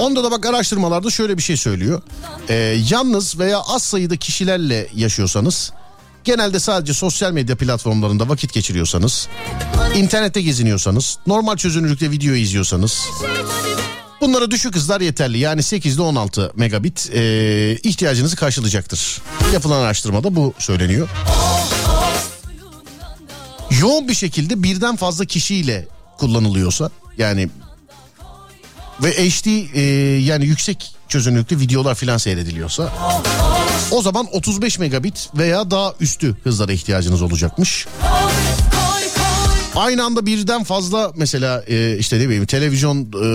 Onda da bak araştırmalarda şöyle bir şey söylüyor. Ee, yalnız veya az sayıda kişilerle yaşıyorsanız genelde sadece sosyal medya platformlarında vakit geçiriyorsanız, internette geziniyorsanız, normal çözünürlükte video izliyorsanız bunlara düşük hızlar yeterli. Yani 8 ile 16 megabit e, ihtiyacınızı karşılayacaktır. Yapılan araştırmada bu söyleniyor. yoğun bir şekilde birden fazla kişiyle kullanılıyorsa yani ve HD e, yani yüksek çözünürlüklü videolar filan seyrediliyorsa o zaman 35 megabit veya daha üstü hızlara ihtiyacınız olacakmış. Aynı anda birden fazla mesela e, işte ne bileyim televizyon e,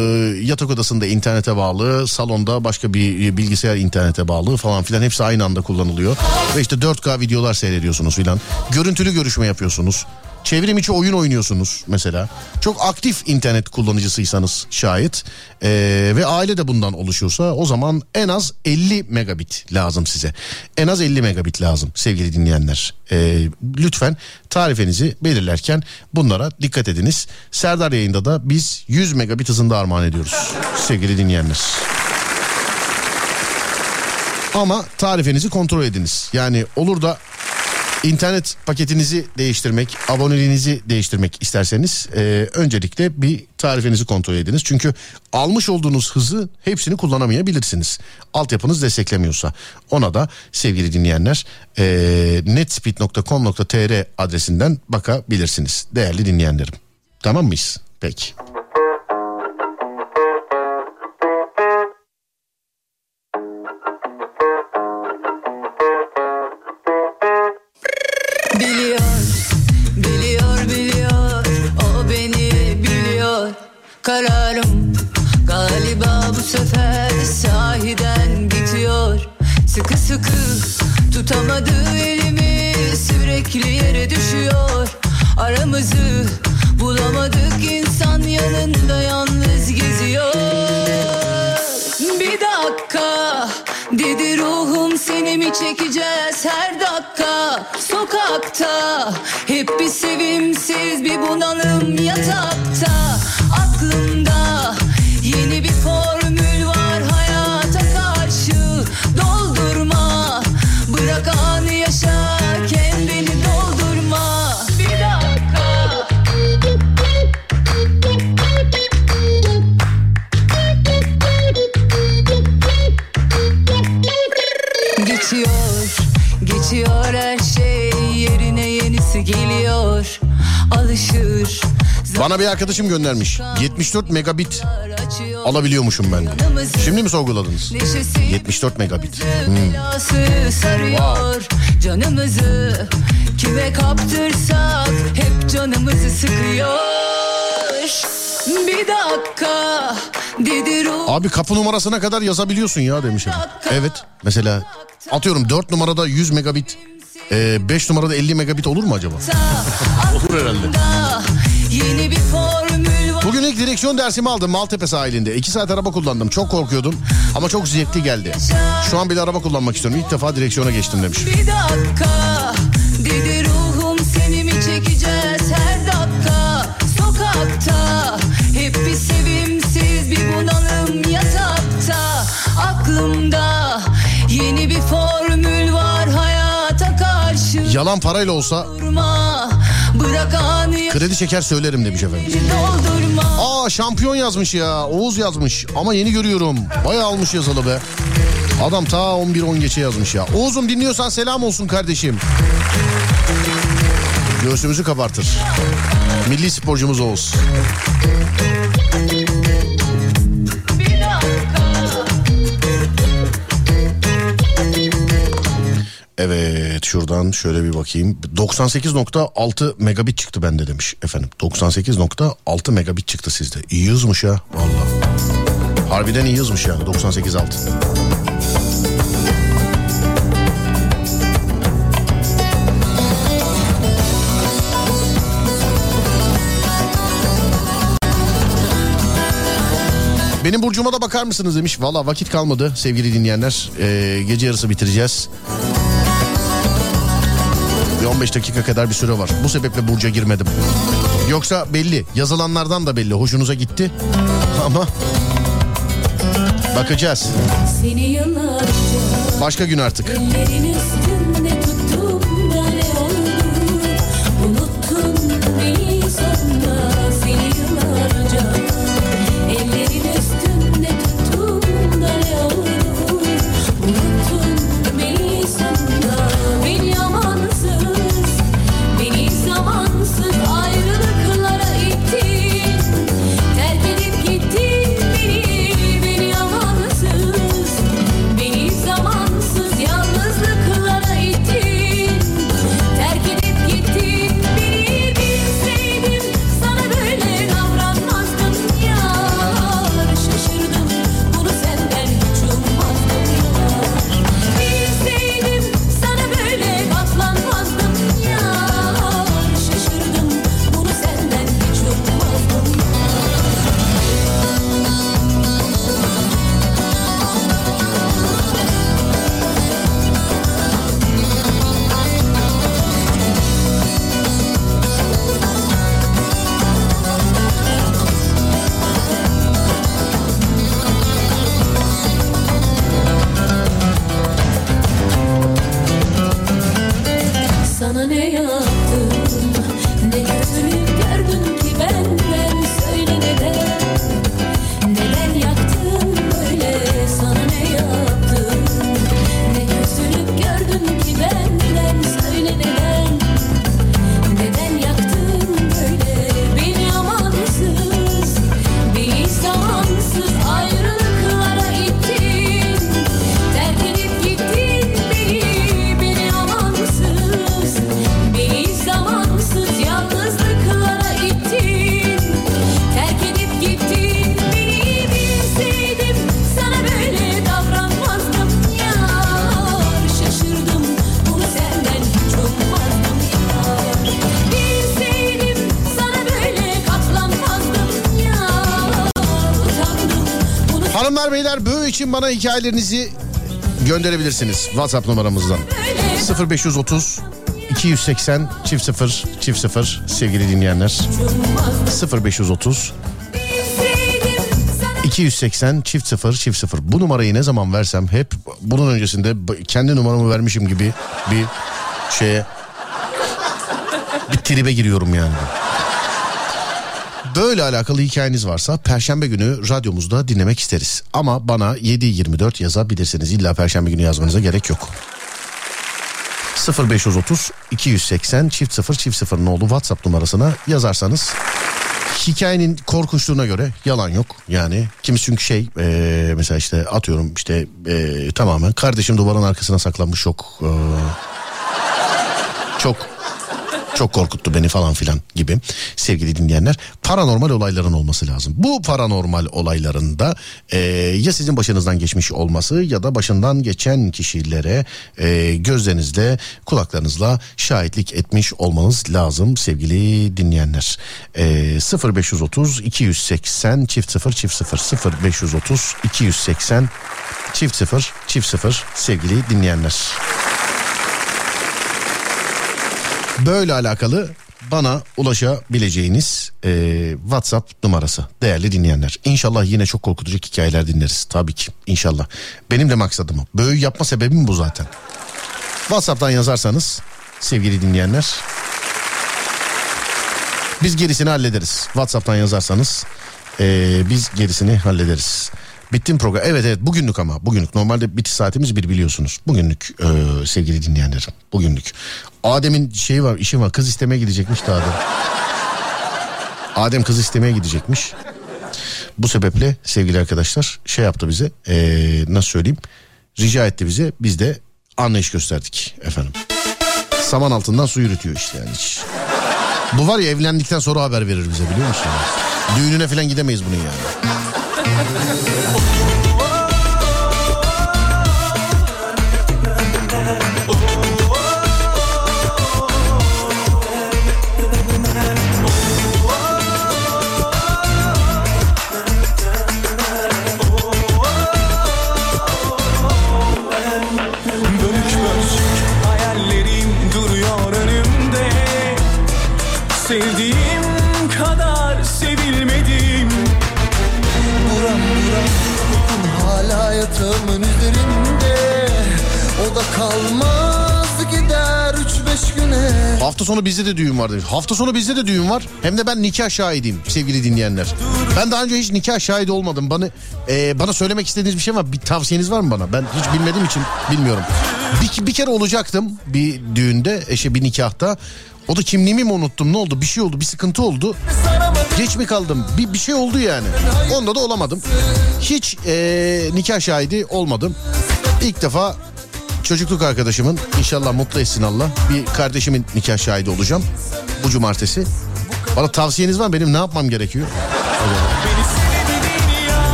yatak odasında internete bağlı, salonda başka bir bilgisayar internete bağlı falan filan hepsi aynı anda kullanılıyor. Ve işte 4K videolar seyrediyorsunuz filan. Görüntülü görüşme yapıyorsunuz. Çevrim içi oyun oynuyorsunuz mesela. Çok aktif internet kullanıcısıysanız şayet ee, ve aile de bundan oluşuyorsa o zaman en az 50 megabit lazım size. En az 50 megabit lazım sevgili dinleyenler. Ee, lütfen tarifenizi belirlerken bunlara dikkat ediniz. Serdar yayında da biz 100 megabit hızında armağan ediyoruz sevgili dinleyenler. Ama tarifenizi kontrol ediniz. Yani olur da İnternet paketinizi değiştirmek, aboneliğinizi değiştirmek isterseniz e, öncelikle bir tarifinizi kontrol ediniz. Çünkü almış olduğunuz hızı hepsini kullanamayabilirsiniz. Altyapınız desteklemiyorsa. Ona da sevgili dinleyenler e, netspeed.com.tr adresinden bakabilirsiniz değerli dinleyenlerim. Tamam mıyız? Peki. Kararım. Galiba bu sefer sahiden bitiyor. Sıkı sıkı tutamadı elimi Sürekli yere düşüyor. Aramızı bulamadık insan yanında yalnız geziyor. Bir dakika dedi ruhum seni mi çekeceğiz her dakika? Sokakta hep bir sevimsiz bir bunalım yatakta Bana bir arkadaşım göndermiş. 74 megabit alabiliyormuşum ben. Şimdi mi sorguladınız? 74 megabit. Hmm. Canımızı kime kaptırsak hep canımızı sıkıyor Bir dakika Abi kapı numarasına kadar yazabiliyorsun ya demiş adam. Evet mesela atıyorum 4 numarada 100 megabit 5 numarada 50 megabit olur mu acaba? olur herhalde. Yeni bir formül var Bugün ilk direksiyon dersimi aldım Maltepe sahilinde. 2 saat araba kullandım. Çok korkuyordum ama çok zevkli geldi. Şu an bile araba kullanmak istiyorum. İlk defa direksiyona geçtim demiş. Bir dakika dedi ruhum seni mi çekeceğiz her dakika Sokakta hep bir sevimsiz bir bunalım yatakta Aklımda yeni bir formül var hayata karşı Yalan parayla olsa Durma bırak kredi çeker söylerim demiş efendim. Aa şampiyon yazmış ya. Oğuz yazmış ama yeni görüyorum. Bayağı almış yazılı be. Adam ta 11-10 geçe yazmış ya. Oğuz'um dinliyorsan selam olsun kardeşim. Göğsümüzü kabartır. Milli sporcumuz Oğuz. Evet şuradan şöyle bir bakayım. 98.6 megabit çıktı bende demiş efendim. 98.6 megabit çıktı sizde. İyi hızmış ya valla. Harbiden iyi hızmış yani 98.6. Benim burcuma da bakar mısınız demiş. Valla vakit kalmadı sevgili dinleyenler. Ee, gece yarısı bitireceğiz. Bir 15 dakika kadar bir süre var. Bu sebeple burca girmedim. Yoksa belli. Yazılanlardan da belli. Hoşunuza gitti. Ama bakacağız. Başka gün artık. İçin bana hikayelerinizi gönderebilirsiniz WhatsApp numaramızdan. 0530 280 çift 0 çift 0 sevgili dinleyenler. 0530 280 çift 0 çift 0 bu numarayı ne zaman versem hep bunun öncesinde kendi numaramı vermişim gibi bir şeye bir tribe giriyorum yani. Böyle alakalı hikayeniz varsa Perşembe günü radyomuzda dinlemek isteriz. Ama bana 7-24 yazabilirsiniz. İlla Perşembe günü yazmanıza gerek yok. 0530 280 çift 0 çift 0 oldu WhatsApp numarasına yazarsanız hikayenin korkunçluğuna göre yalan yok. Yani kimisi çünkü şey eee, mesela işte atıyorum işte eee, tamamen kardeşim duvarın arkasına saklanmış çok eee, çok çok korkuttu beni falan filan gibi sevgili dinleyenler. Paranormal olayların olması lazım. Bu paranormal olaylarında e, ya sizin başınızdan geçmiş olması ya da başından geçen kişilere e, gözlerinizle kulaklarınızla şahitlik etmiş olmanız lazım sevgili dinleyenler. E, 0530 280 çift 0 çift 0 0530 280 çift 0 çift 0 sevgili dinleyenler. Böyle alakalı bana ulaşabileceğiniz e, WhatsApp numarası değerli dinleyenler. İnşallah yine çok korkutucu hikayeler dinleriz tabii ki inşallah. Benim de maksadım o. Böyle yapma sebebim bu zaten. WhatsApp'tan yazarsanız sevgili dinleyenler biz gerisini hallederiz. WhatsApp'tan yazarsanız e, biz gerisini hallederiz. Bittim program. Evet evet bugünlük ama bugünlük. Normalde bitiş saatimiz bir biliyorsunuz. Bugünlük e, sevgili dinleyenlerim. Bugünlük. Adem'in şeyi var işi var. Kız istemeye gidecekmiş de Adem. Adem kız istemeye gidecekmiş. Bu sebeple sevgili arkadaşlar şey yaptı bize. e, nasıl söyleyeyim? Rica etti bize. Biz de anlayış gösterdik efendim. Saman altından su yürütüyor işte yani. Bu var ya evlendikten sonra haber verir bize biliyor musun? Düğününe falan gidemeyiz bunun yani. Oturup Sonu bizde de düğün var demiş. Hafta sonu bizde de düğün var. Hem de ben nikah şahidiyim sevgili dinleyenler. Ben daha önce hiç nikah şahidi olmadım. Bana e, bana söylemek istediğiniz bir şey var. Bir tavsiyeniz var mı bana? Ben hiç bilmediğim için bilmiyorum. Bir, bir kere olacaktım bir düğünde, eşe bir nikahta. O da kimliğimi mi unuttum? Ne oldu? Bir şey oldu, bir sıkıntı oldu. Geç mi kaldım? Bir, bir şey oldu yani. Onda da olamadım. Hiç e, nikah şahidi olmadım. İlk defa çocukluk arkadaşımın inşallah mutlu etsin Allah. Bir kardeşimin nikah şahidi olacağım bu cumartesi. Bana tavsiyeniz var? Benim ne yapmam gerekiyor?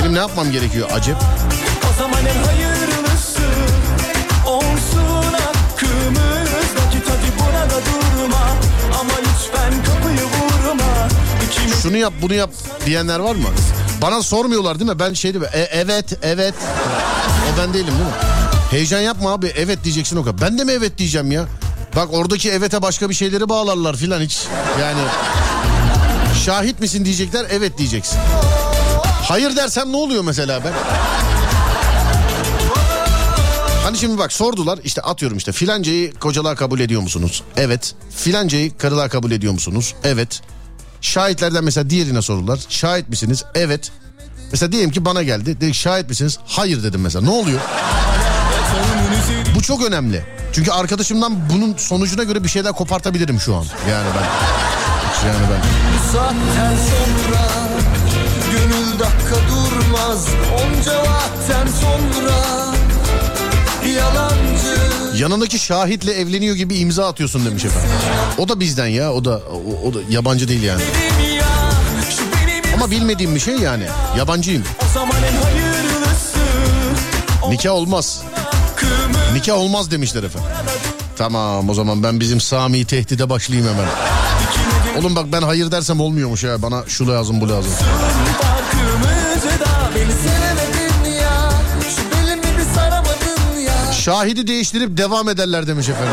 Benim ne yapmam gerekiyor acep? Şunu yap bunu yap diyenler var mı? Bana sormuyorlar değil mi? Ben şey diyorum. E, evet evet. O ben değilim değil mi? Heyecan yapma abi. Evet diyeceksin o kadar. Ben de mi evet diyeceğim ya? Bak oradaki evete başka bir şeyleri bağlarlar filan hiç. Yani şahit misin diyecekler evet diyeceksin. Hayır dersem ne oluyor mesela ben? Hani şimdi bak sordular işte atıyorum işte filancayı kocalığa kabul ediyor musunuz? Evet. Filancayı karılığa kabul ediyor musunuz? Evet. Şahitlerden mesela diğerine sordular. Şahit misiniz? Evet. Mesela diyelim ki bana geldi. Dedik şahit misiniz? Hayır dedim mesela. Ne oluyor? Bu çok önemli. Çünkü arkadaşımdan bunun sonucuna göre bir şeyler kopartabilirim şu an. Yani ben. Yani ben. Saatten sonra Gönül dakika durmaz Onca vakten sonra Yanındaki şahitle evleniyor gibi imza atıyorsun demiş efendim. O da bizden ya. O da o, o da yabancı değil yani. Ama bilmediğim bir şey yani. Yabancıyım. Nikah olmaz. Nikah olmaz demişler efendim. Tamam o zaman ben bizim Sami'yi tehdide başlayayım hemen. Oğlum bak ben hayır dersem olmuyormuş ya. Bana şu lazım bu lazım. Farkımızı da beni Şahidi değiştirip devam ederler demiş efendim.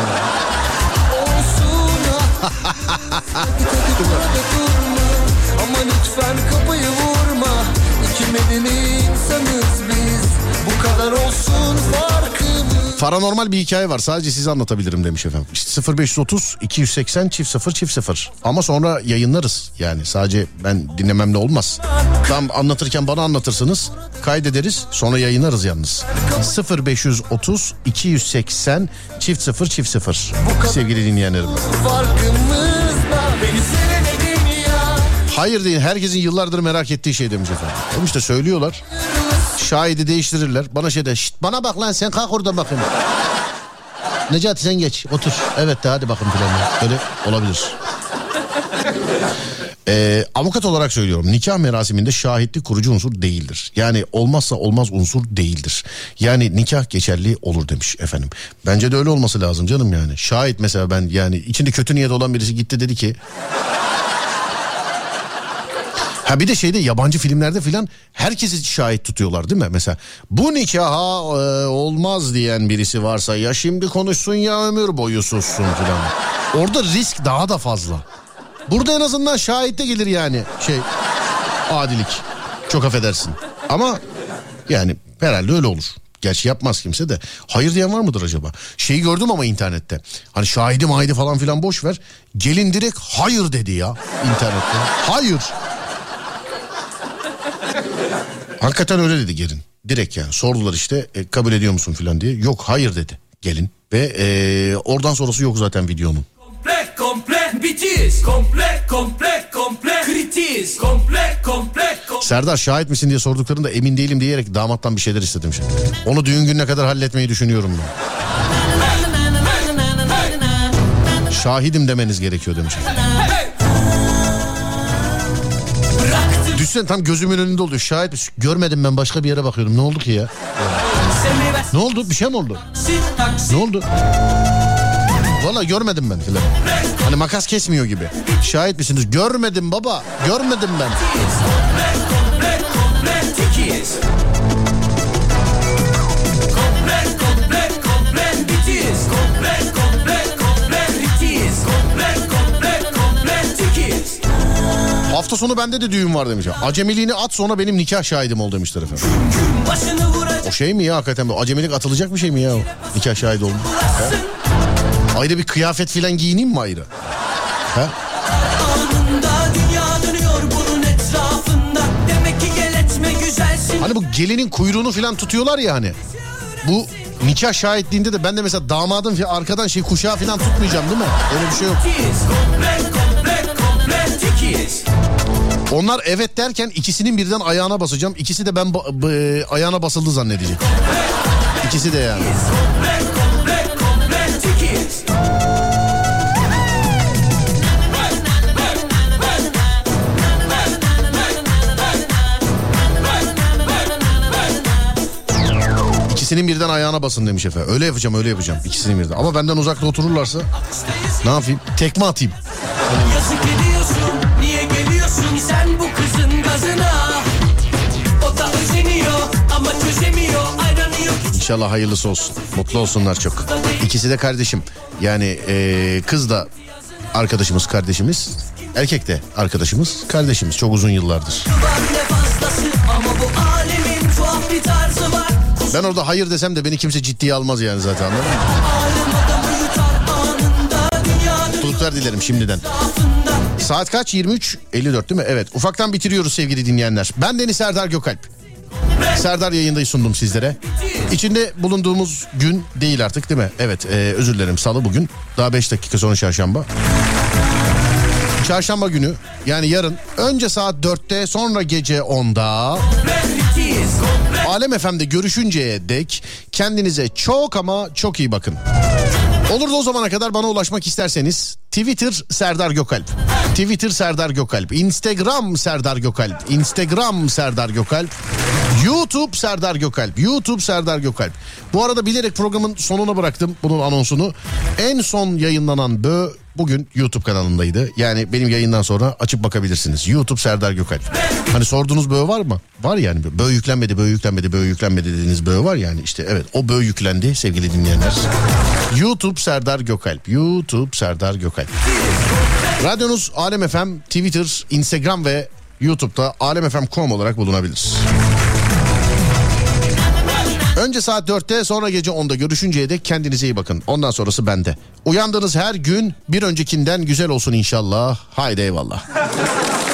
Ama lütfen kapıyı vurma. İki medeni insanız biz. Bu kadar olsun Paranormal bir hikaye var sadece size anlatabilirim demiş efendim. İşte 0530 280 çift 0 çift 0 ama sonra yayınlarız yani sadece ben dinlememle olmaz. Tam anlatırken bana anlatırsınız kaydederiz sonra yayınlarız yalnız. 0530 280 çift 0 çift 0 sevgili dinleyenlerim. Hayır değil herkesin yıllardır merak ettiği şey demiş efendim. Oğlum işte söylüyorlar. Şahidi değiştirirler. Bana şey de "Şşt, bana bak lan sen kalk oradan bakayım. Necati sen geç otur. Evet de hadi bakın filan. Öyle olabilir. Ee, avukat olarak söylüyorum nikah merasiminde şahitlik kurucu unsur değildir. Yani olmazsa olmaz unsur değildir. Yani nikah geçerli olur demiş efendim. Bence de öyle olması lazım canım yani. Şahit mesela ben yani içinde kötü niyet olan birisi gitti dedi ki Ha bir de şeyde yabancı filmlerde filan herkesi şahit tutuyorlar değil mi? Mesela bu nikaha e, olmaz diyen birisi varsa ya şimdi konuşsun ya ömür boyu sussun filan. Orada risk daha da fazla. Burada en azından şahit de gelir yani şey adilik. Çok affedersin. Ama yani herhalde öyle olur. Gerçi yapmaz kimse de. Hayır diyen var mıdır acaba? Şeyi gördüm ama internette. Hani şahidi mahidi falan filan boş ver. Gelin direkt hayır dedi ya internette. Hayır. Hakikaten öyle dedi gelin. Direkt yani sordular işte e, kabul ediyor musun filan diye. Yok hayır dedi gelin. Ve e, oradan sonrası yok zaten videonun. Komple komple bitiz Komple komple komple kritiz Komple komple Serdar şahit misin diye sorduklarında emin değilim diyerek damattan bir şeyler istedim şimdi. Onu düğün gününe kadar halletmeyi düşünüyorum ben. Şahidim demeniz gerekiyor demiş. Düşsen tam gözümün önünde oluyor. Şahit misin? Görmedim ben başka bir yere bakıyordum. Ne oldu ki ya? Ne oldu? Bir şey mi oldu? Ne oldu? Valla görmedim ben filan. Hani makas kesmiyor gibi. Şahit misiniz? Görmedim baba. Görmedim ben. Hafta sonu bende de düğün var demiş. Acemiliğini at sonra benim nikah şahidim ol demişler efendim. O şey mi ya hakikaten acemilik atılacak bir şey mi ya? Nikah şahidi olma. Ayrı bir kıyafet filan giyineyim mi ayrı? Güzelsin Hani bu gelinin kuyruğunu filan tutuyorlar ya hani. Bu nikah şahitliğinde de ben de mesela damadın arkadan şey kuşağı filan tutmayacağım değil mi? Öyle bir şey yok. Onlar evet derken ikisinin birden ayağına basacağım. İkisi de ben ba- ayağına basıldı zannedecek. İkisi de yani. İkisinin birden ayağına basın demiş efendim. Öyle yapacağım öyle yapacağım. İkisinin birden. Ama benden uzakta otururlarsa ne yapayım? Tekme atayım. Yazık ediyorsun gazına O da özeniyor ama çözemiyor ayranı yok İnşallah hayırlısı olsun. Mutlu olsunlar çok. İkisi de kardeşim. Yani eee, kız da arkadaşımız kardeşimiz. Erkek de arkadaşımız kardeşimiz. Çok uzun yıllardır. Ben orada hayır desem de beni kimse ciddiye almaz yani zaten Mutluluklar dilerim şimdiden. Saat kaç? 23. 54 değil mi? Evet. Ufaktan bitiriyoruz sevgili dinleyenler. Ben Deniz Serdar Gökalp. Serdar yayındayı sundum sizlere. İçinde bulunduğumuz gün değil artık değil mi? Evet e, özür dilerim salı bugün. Daha 5 dakika sonra çarşamba. Çarşamba günü yani yarın önce saat 4'te sonra gece 10'da Alem FM'de görüşünceye dek kendinize çok ama çok iyi bakın. Olur da o zamana kadar bana ulaşmak isterseniz Twitter Serdar Gökalp. Twitter Serdar Gökalp. Instagram Serdar Gökalp. Instagram Serdar Gökalp. YouTube Serdar Gökalp. YouTube Serdar Gökalp. Bu arada bilerek programın sonuna bıraktım bunun anonsunu. En son yayınlanan bö bugün YouTube kanalındaydı. Yani benim yayından sonra açıp bakabilirsiniz. YouTube Serdar Gökalp. Hani sorduğunuz böğü var mı? Var yani. Böğü yüklenmedi, böğü yüklenmedi, böğü yüklenmedi dediğiniz böğü var yani. işte evet o böğü yüklendi sevgili dinleyenler. YouTube Serdar Gökalp. YouTube Serdar Gökalp. Radyonuz Alem FM, Twitter, Instagram ve YouTube'da alemfm.com olarak bulunabilir. Önce saat 4'te sonra gece 10'da görüşünceye dek kendinize iyi bakın. Ondan sonrası bende. Uyandığınız her gün bir öncekinden güzel olsun inşallah. Haydi eyvallah.